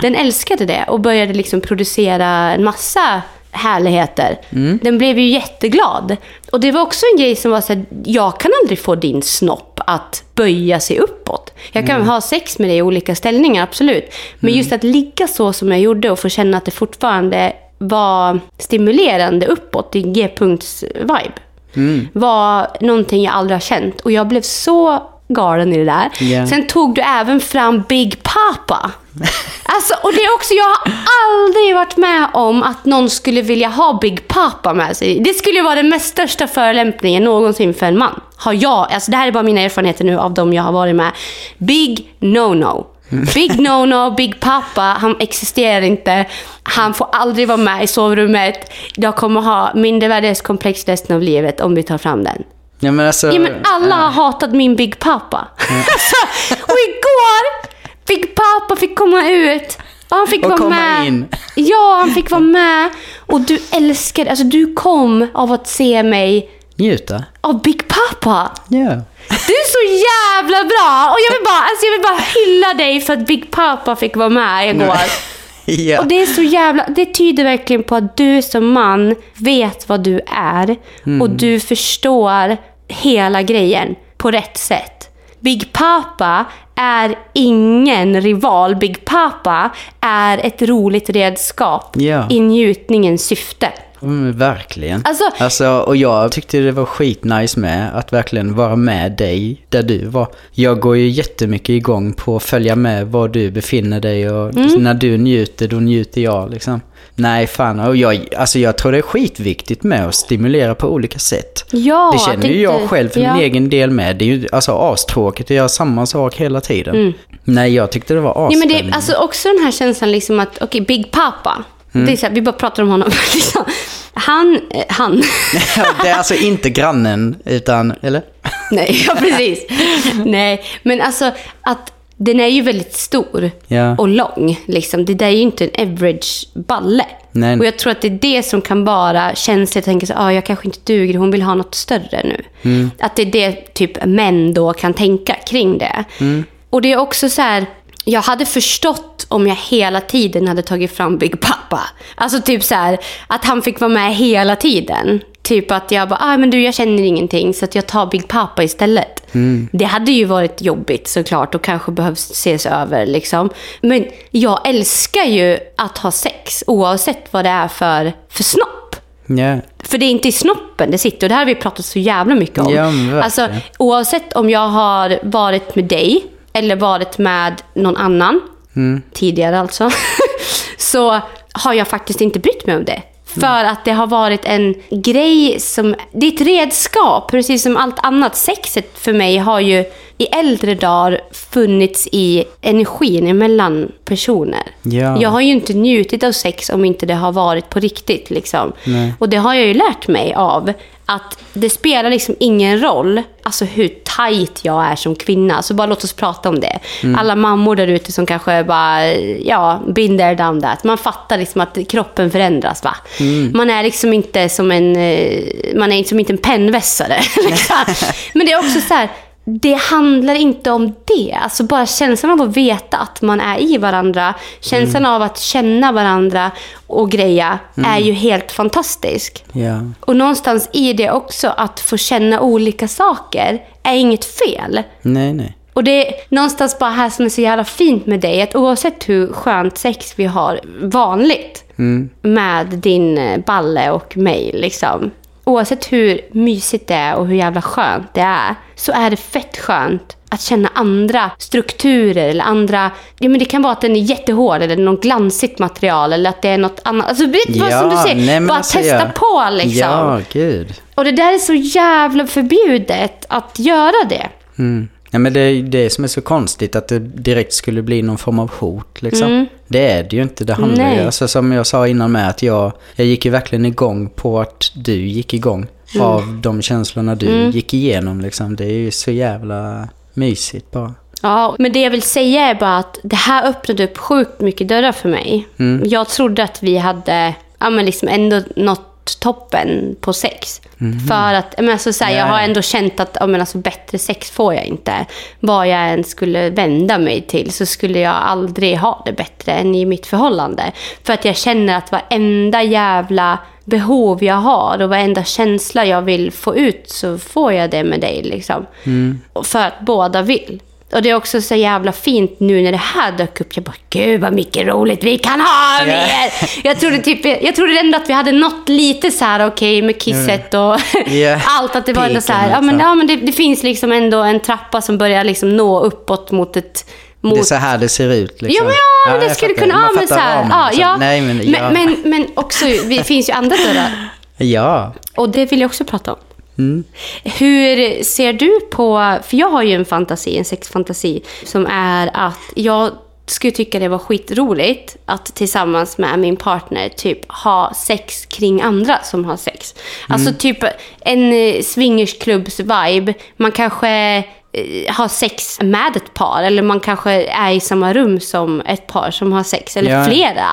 den älskade det och började liksom producera en massa härligheter. Mm. Den blev ju jätteglad. Och det var också en grej som var så här, jag kan aldrig få din snopp att böja sig uppåt. Jag kan Mm. ha sex med dig i olika ställningar, absolut. Men just att ligga så som jag gjorde och få känna att det fortfarande var stimulerande uppåt i G-punkts-vibe Mm. var någonting jag aldrig har känt. Och jag blev så galen i det där. Ja. Sen tog du även fram Big Papa. Alltså, och det är också, jag har aldrig varit med om att någon skulle vilja ha Big Papa med sig. Det skulle vara den mest största förolämpningen någonsin för en man. Har jag, alltså det här är bara mina erfarenheter nu av de jag har varit med. Big no-no. Big no-no, Big Papa, han existerar inte. Han får aldrig vara med i sovrummet. Jag kommer ha mindervärdighetskomplex resten av livet om vi tar fram den. Ja, men alltså, Ja, men alla har hatat min Big Papa. alltså, och igår, Big Papa fick komma ut. Och han fick Och vara komma med. in. Ja, han fick vara med. Och du älskade, alltså du kom av att se mig Njuta. av Big Papa. Ja. Du är så jävla bra! Och jag vill bara, alltså jag vill bara hylla dig för att Big Papa fick vara med igår. ja. Och det är så jävla, det tyder verkligen på att du som man vet vad du är och du förstår hela grejen på rätt sätt. Big Papa är ingen rival. Big Papa är ett roligt redskap Ja. i njutningens syfte. Mm, verkligen. Alltså- alltså, och jag tyckte det var skitnice med att verkligen vara med dig där du var. Jag går ju jättemycket igång på att följa med var du befinner dig och Mm. när du njuter, då njuter jag liksom. Nej, fan. Och jag, alltså jag tror det är skitviktigt med att stimulera på olika sätt. Ja, det känner ju jag själv för ja. min egen del med. Det är ju alltså astråkigt att göra samma sak hela tiden. Mm. Nej, jag tyckte det var Ja, men asspännande. det är alltså också den här känslan liksom att, okej, Big Papa. Det är så här, vi bara pratar om honom. liksom. Han, eh, han. det är alltså inte grannen, utan, eller? Nej, ja precis. Nej, men alltså att den är ju väldigt stor Ja. och lång. Liksom. Det där är ju inte en average balle. Nej. Och jag tror att det är det som kan vara känsligt. Jag tänker så ah, jag kanske inte duger, hon vill ha något större nu. Mm. Att det är det typ män då kan tänka kring det. Mm. Och det är också så här, jag hade förstått om jag hela tiden hade tagit fram Big Papa. Alltså typ så här, att han fick vara med hela tiden. Typ att jag bara, ah, men du jag känner ingenting så att jag tar Big Papa istället. Det hade ju varit jobbigt såklart och kanske behövs ses över liksom. Men jag älskar ju att ha sex oavsett vad det är för, för snopp. Ja. För det är inte i snoppen det sitter och det här har vi pratat så jävla mycket om. Ja, alltså, oavsett om jag har varit med dig eller varit med någon annan, tidigare alltså, så har jag faktiskt inte brytt mig om det. För att det har varit en grej som... Det är ett redskap, precis som allt annat. Sexet för mig har ju i äldre dagar funnits i energin mellan personer. Ja. Jag har ju inte njutit av sex om inte det har varit på riktigt. Liksom. Och det har jag ju lärt mig av. Att det spelar liksom ingen roll alltså hur tajt jag är som kvinna. Så bara låt oss prata om det. Alla mammor där ute som kanske bara, ja, been there, done that. Man fattar liksom att kroppen förändras va. Man är liksom inte som en, eh, man är liksom inte en pennvässare. Men det är också så här, det handlar inte om det. Alltså bara känslan av att veta att man är i varandra, känslan av att känna varandra och greja är ju helt fantastisk. Ja. Och någonstans i det också, att få känna olika saker är inget fel. Nej, nej. Och det är någonstans bara här som är så jävla fint med dig, att oavsett hur skönt sex vi har vanligt med din eh, balle och mig, liksom. Oavsett hur mysigt det är och hur jävla skönt det är, så är det fett skönt att känna andra strukturer eller andra... Ja, men det kan vara att den är jättehård eller något glansigt material eller att det är något annat. Alltså, vet du vad som du säger? nej, bara alltså, testa ja. på liksom. Ja, gud. Och det där är så jävla förbjudet att göra det. Mm. Ja, men det är det som är så konstigt, att det direkt skulle bli någon form av hot. Liksom. Det är det ju inte. Det handlar ju, alltså, som jag sa innan med, att jag, jag gick ju verkligen igång på att du gick igång. Av de känslorna du gick igenom. Liksom. Det är ju så jävla mysigt bara. Ja, men det jag vill säga är bara att det här öppnade upp sjukt mycket dörrar för mig. Jag trodde att vi hade ja, men liksom ändå nått toppen på sex. För att, men alltså, så här, jag Ja, har ändå känt att men alltså, bättre sex får jag inte. Vad jag än skulle vända mig till så skulle jag aldrig ha det bättre än i mitt förhållande. För att jag känner att varenda jävla behov jag har och varenda känsla jag vill få ut så får jag det med dig. Liksom. Och För att båda vill. Och det är också så jävla fint nu när det här dök upp. Jag bara, gud vad mycket roligt vi kan ha mer! Jag trodde, typ, jag trodde ändå att vi hade nått lite så här okej med kisset och Ja. allt. Att det var ändå så här, ja men, liksom. ja, men det, det finns liksom ändå en trappa som börjar liksom nå uppåt mot ett... Mot... Det är så här det ser ut. Liksom. Jo, men ja, men det skulle fattar. kunna... Ja, men så här, ramen, ja, liksom. ja. Nej, men, ja. men, men, men också, det finns ju andra dörrar. ja. Och det vill jag också prata om. Mm. Hur ser du på, för jag har ju en fantasi, en sexfantasi, som är att jag skulle tycka det var skitroligt att tillsammans med min partner typ ha sex kring andra som har sex. Alltså typ en swingersklubbs-vibe. Man kanske eh, har sex med ett par eller man kanske är i samma rum som ett par som har sex eller Ja. flera.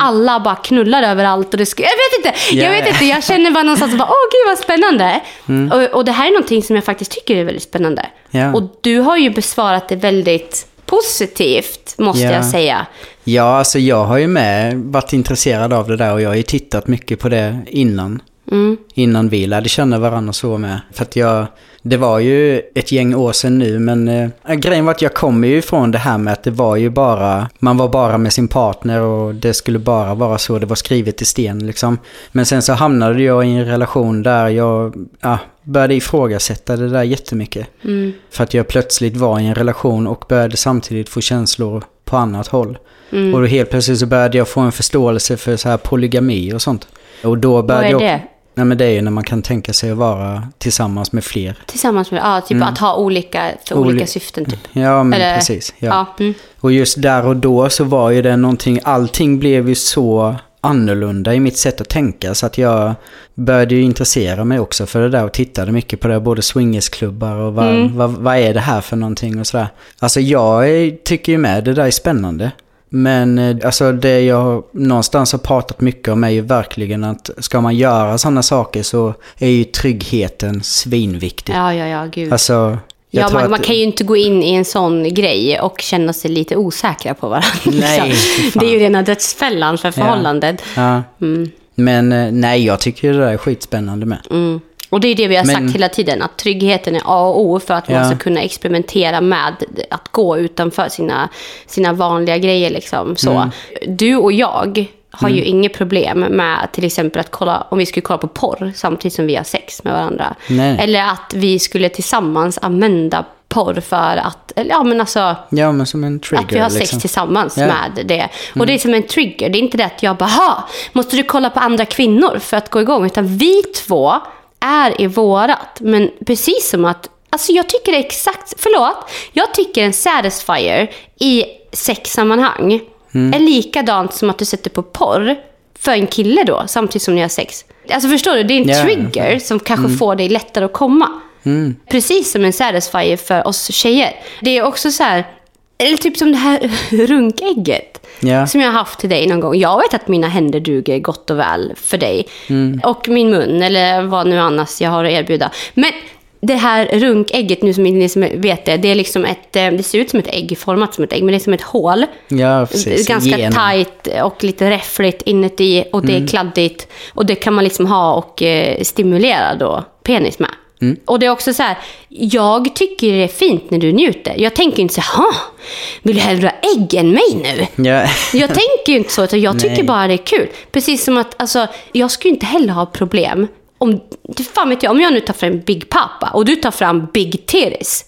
Alla bara knullar överallt och det ska, jag vet inte, Ja, jag vet inte, jag känner bara någonstans bara, åh gud vad spännande. Och, och det här är någonting som jag faktiskt tycker är väldigt spännande. Ja. Och du har ju besvarat det väldigt positivt, måste Ja. jag säga. Ja, alltså jag har ju med varit intresserad av det där och jag har ju tittat mycket på det innan. Innan vi lärde känna varandra så med. För att jag, det var ju ett gäng år sedan nu men eh, grejen var att jag kommer ju ifrån det här med att det var ju bara, man var bara med sin partner och det skulle bara vara så, det var skrivet i sten liksom. Men sen så hamnade jag i en relation där jag ja, började ifrågasätta det där jättemycket. För att jag plötsligt var i en relation och började samtidigt få känslor på annat håll. Och då helt plötsligt så började jag få en förståelse för så här polygami och sånt. Och då började Vad är jag... det? Nej men det är ju när man kan tänka sig att vara tillsammans med fler. Tillsammans med, ja, typ att ha olika, för Oli- olika syften typ. Ja men Eller- precis. Ja. Ja. Mm. Och just där och då så var ju det någonting, allting blev ju så annorlunda i mitt sätt att tänka så att jag började ju intressera mig också för det där och tittade mycket på det, både swingersklubbar och vad, Mm. vad, vad är det här för någonting och sådär. Alltså jag tycker ju med, det där är spännande. Men eh, alltså det jag någonstans har pratat mycket om är ju verkligen att ska man göra sådana saker så är ju tryggheten svinviktig. Ja, ja, ja, gud. Alltså, Ja, man, att- man kan ju inte gå in i en sån grej och känna sig lite osäkra på varandra. Nej, det är ju rena dödsfällan för förhållandet. Ja. Men eh, nej, jag tycker det där är skitspännande med. Mm. Och det är det vi har Men- sagt hela tiden, att tryggheten är A och O för att man Ja. ska kunna experimentera med att gå utanför sina, sina vanliga grejer. Liksom. Så, Mm. Du och jag har ju inget problem med till exempel att kolla, om vi skulle kolla på porr samtidigt som vi har sex med varandra. Nej. Eller att vi skulle tillsammans använda porr för att, eller, ja men alltså, Ja, men som en trigger. att vi har sex liksom. tillsammans Ja. med det. Och det är som en trigger. Det är inte det att jag bara, "Ha, måste du kolla på andra kvinnor för att gå igång? Utan vi två är i vårat. Men precis som att, alltså jag tycker det är exakt, förlåt, jag tycker en satisfier i sexsammanhang är likadant som att du sätter på porr för en kille då, samtidigt som ni har sex. Alltså förstår du? Det är en Ja. trigger som kanske får dig lättare att komma. Precis som en satisfier för oss tjejer. Det är också så här, eller typ som det här runkägget. Ja. Som jag har haft till dig någon gång. Jag vet att mina händer duger gott och väl för dig. Och min mun, eller vad nu annars jag har att erbjuda. Men det här runkägget, nu som ni som vet det, det är liksom ett, eh, det ser ut som ett ägg, format som ett ägg, men det är som ett hål. Ja, precis. Ganska Genom. tajt och lite räffligt inuti och det är kladdigt. Och det kan man liksom ha och eh, stimulera då penis med. Och det är också så här, jag tycker det är fint när du njuter. Jag tänker inte så här, "Ha, vill du hellre ha ägg än mig nu? Ja. Jag tänker ju inte så, utan jag tycker Nej. bara det är kul. Precis som att, alltså, jag skulle inte heller ha problem om, fan vet jag, om jag nu tar fram Big Papa och du tar fram Big Titties.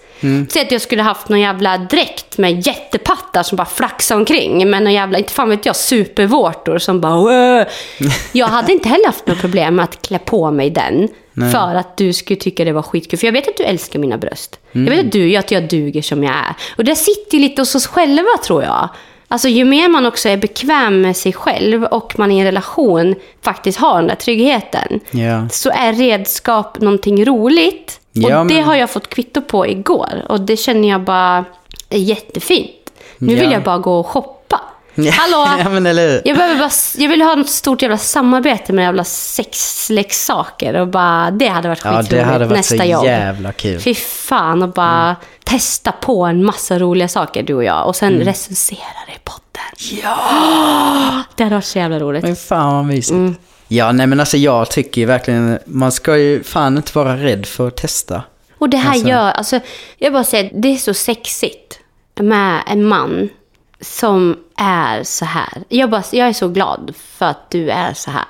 Säg att jag skulle haft någon jävla dräkt med jättepattar som bara flaxar omkring. Med någon jävla, inte fan vet jag, supervårtor som bara... "Åh." Jag hade inte heller haft något problem med att klä på mig den. För att du skulle tycka det var skitkul. För jag vet att du älskar mina bröst. Jag vet att du, att jag duger som jag är. Och det sitter ju lite hos oss själva tror jag. Alltså ju mer man också är bekväm med sig själv och man i en relation faktiskt har den där tryggheten. Ja. Så är redskap någonting roligt. Ja, och det men- har jag fått kvitto på igår. Och det känner jag bara är jättefint. Nu vill Ja. jag bara gå och shoppa. Ja. Hallå! ja, men eller? Jag, behöver bara, jag vill ha något stort jävla samarbete med jävla sexleksaker. Och bara, det hade varit Ja, skitroligt. det hade varit nästa så jobb. jävla kul. Fy fan och bara testa på en massa roliga saker du och jag. Och sen recensera det i podden. Ja! Det hade varit så jävla roligt. Men fan vad mysigt. Mm. Ja, nej men alltså jag tycker ju verkligen, man ska ju fan inte vara rädd för att testa. Och det här Alltså- gör, alltså, jag bara säger, det är så sexigt med en man som är så här. Jag, bara, jag är så glad för att du är så här.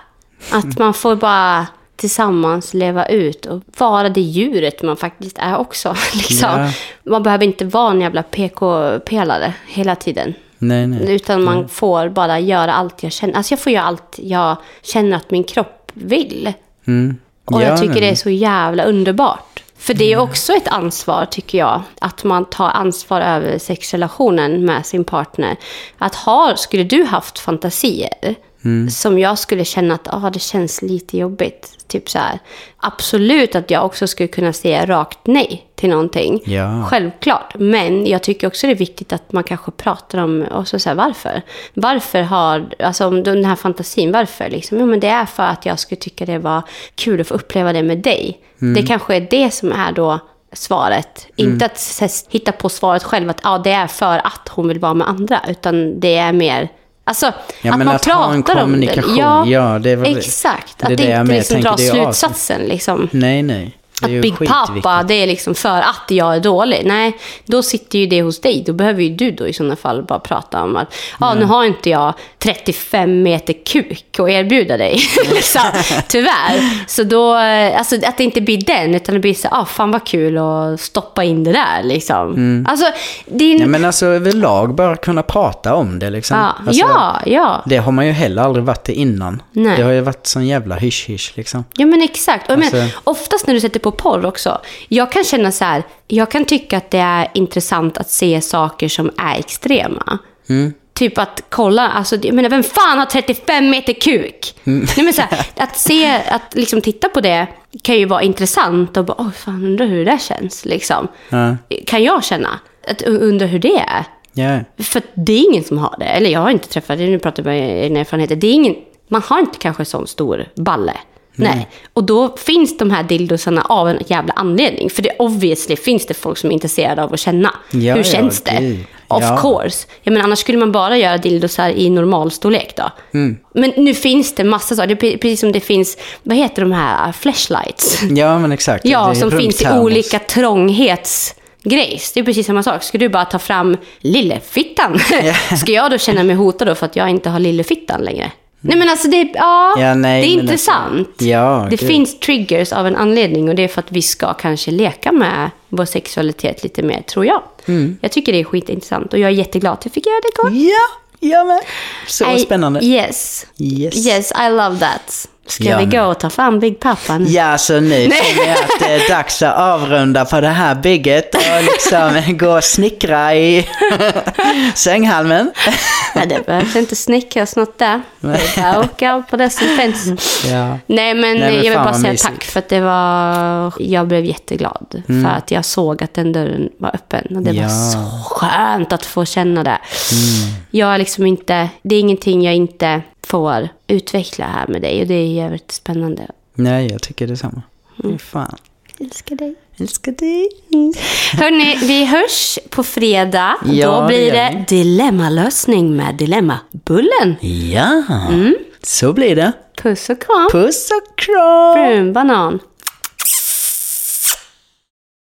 Att man får bara tillsammans leva ut och vara det djuret man faktiskt är också. Liksom. Ja. Man behöver inte vara en jävla PK-pelare hela tiden. Nej, nej. Utan man får bara göra allt jag känner. Alltså jag får göra allt jag känner att min kropp vill. Mm. Och Ja, jag tycker nej, det är så jävla underbart. För det är också ett ansvar, tycker jag. Att man tar ansvar över sexrelationen med sin partner. Att ha, skulle du haft fantasier Mm. som jag skulle känna att ah, det känns lite jobbigt. Typ så här. Absolut att jag också skulle kunna säga rakt nej till någonting. Ja. Självklart. Men jag tycker också det är viktigt att man kanske pratar om och så så här, varför. Varför har, alltså om den här fantasin, varför? Liksom? Jo, men det är för att jag skulle tycka det var kul att få uppleva det med dig. Mm. Det kanske är det som är då svaret. Inte att hitta på svaret själv att ja, det är för att hon vill vara med andra. Utan det är mer, alltså Ja, att man att ha en pratar om det. kommunikation, ja, det är väl- exakt. det att det jag inte liksom dra det slutsatsen liksom. Nej, nej. Det är Att Big. Papa, det är liksom för att jag är dålig. Nej, då sitter ju det hos dig. Då behöver ju du då i sådana fall bara prata om att ja, nu har inte jag 35 meter kuk att erbjuda dig. liksom, tyvärr. Så då, eh, alltså att det inte blir den, utan det blir så ah, fan vad kul att stoppa in det där liksom. Alltså, det är en... Mm. Ja, men alltså överlag bara kunna prata om det liksom. ja, Alltså, ja, ja. Det har man ju heller aldrig varit det innan. Nej. Det har ju varit sån jävla hysch-hysch liksom. Ja men exakt. Och jag Alltså- oftast när du sätter på porr också. Jag kan känna så här, jag kan tycka att det är intressant att se saker som är extrema. Typ att kolla, alltså, jag menar, vem fan har 35 meter kuk? Nej, men så här, att se, att liksom titta på det kan ju vara intressant och bara, åh fan, undrar hur det där känns. Liksom. Ja. Kan jag känna. Att undra hur det är. Ja. För det är ingen som har det. Eller jag har inte träffat, nu pratar jag med en erfarenhet. Det är ingen, man har inte kanske sån stor balle. Nej. Och då finns de här dildosarna av en jävla anledning. För det obviously finns det folk som är intresserade av att känna. Ja, Hur ja, känns det? gud. Of Ja. course. Jag menar, annars skulle man bara göra dildosar i normalstorlek då. Mm. Men nu finns det massa saker. Det är precis som det finns, vad heter de här, flashlights? ja, men exakt. Ja, Det som finns i olika trånghetsgrejs. Det är precis samma sak. Ska du bara ta fram lillefittan? Ska jag då känna mig hotad då för att jag inte har lillefittan längre? Nej men alltså det, ja, Ja, nej, det är men intressant. alltså- ja, det finns triggers av en anledning och det är för att vi ska kanske leka med vår sexualitet lite mer, tror jag. Mm. Jag tycker det är skitintressant och jag är jätteglad att jag fick göra det igår. Ja, jag med. Så I- spännande. Yes. Yes. Yes, I love that. Ska Jag vi gå och ta fram Big Pappa nu? Ja, så nu känner jag att det är dags att avrunda på det här bygget och liksom gå och snickra i sänghalmen. Nej, det behövs inte snickras något där. Är bara åka på det som finns. Ja. Nej, men, men jag vill bara säga mysigt. tack för att det var... Jag blev jätteglad Mm. för att jag såg att den dörren var öppen. Och det Ja. var så skönt att få känna det. Jag är liksom inte... Det är ingenting jag inte får utveckla här med dig och det är jävligt spännande. Nej, jag tycker detsamma. Mm. Fan. Älskar dig. Älskar dig. Hörni, vi hörs på fredag. Ja, Då det blir gör det dilemmalösning med Dilemmabullen. Ja, så blir det. Puss och kram. Puss och kram. Brun banan.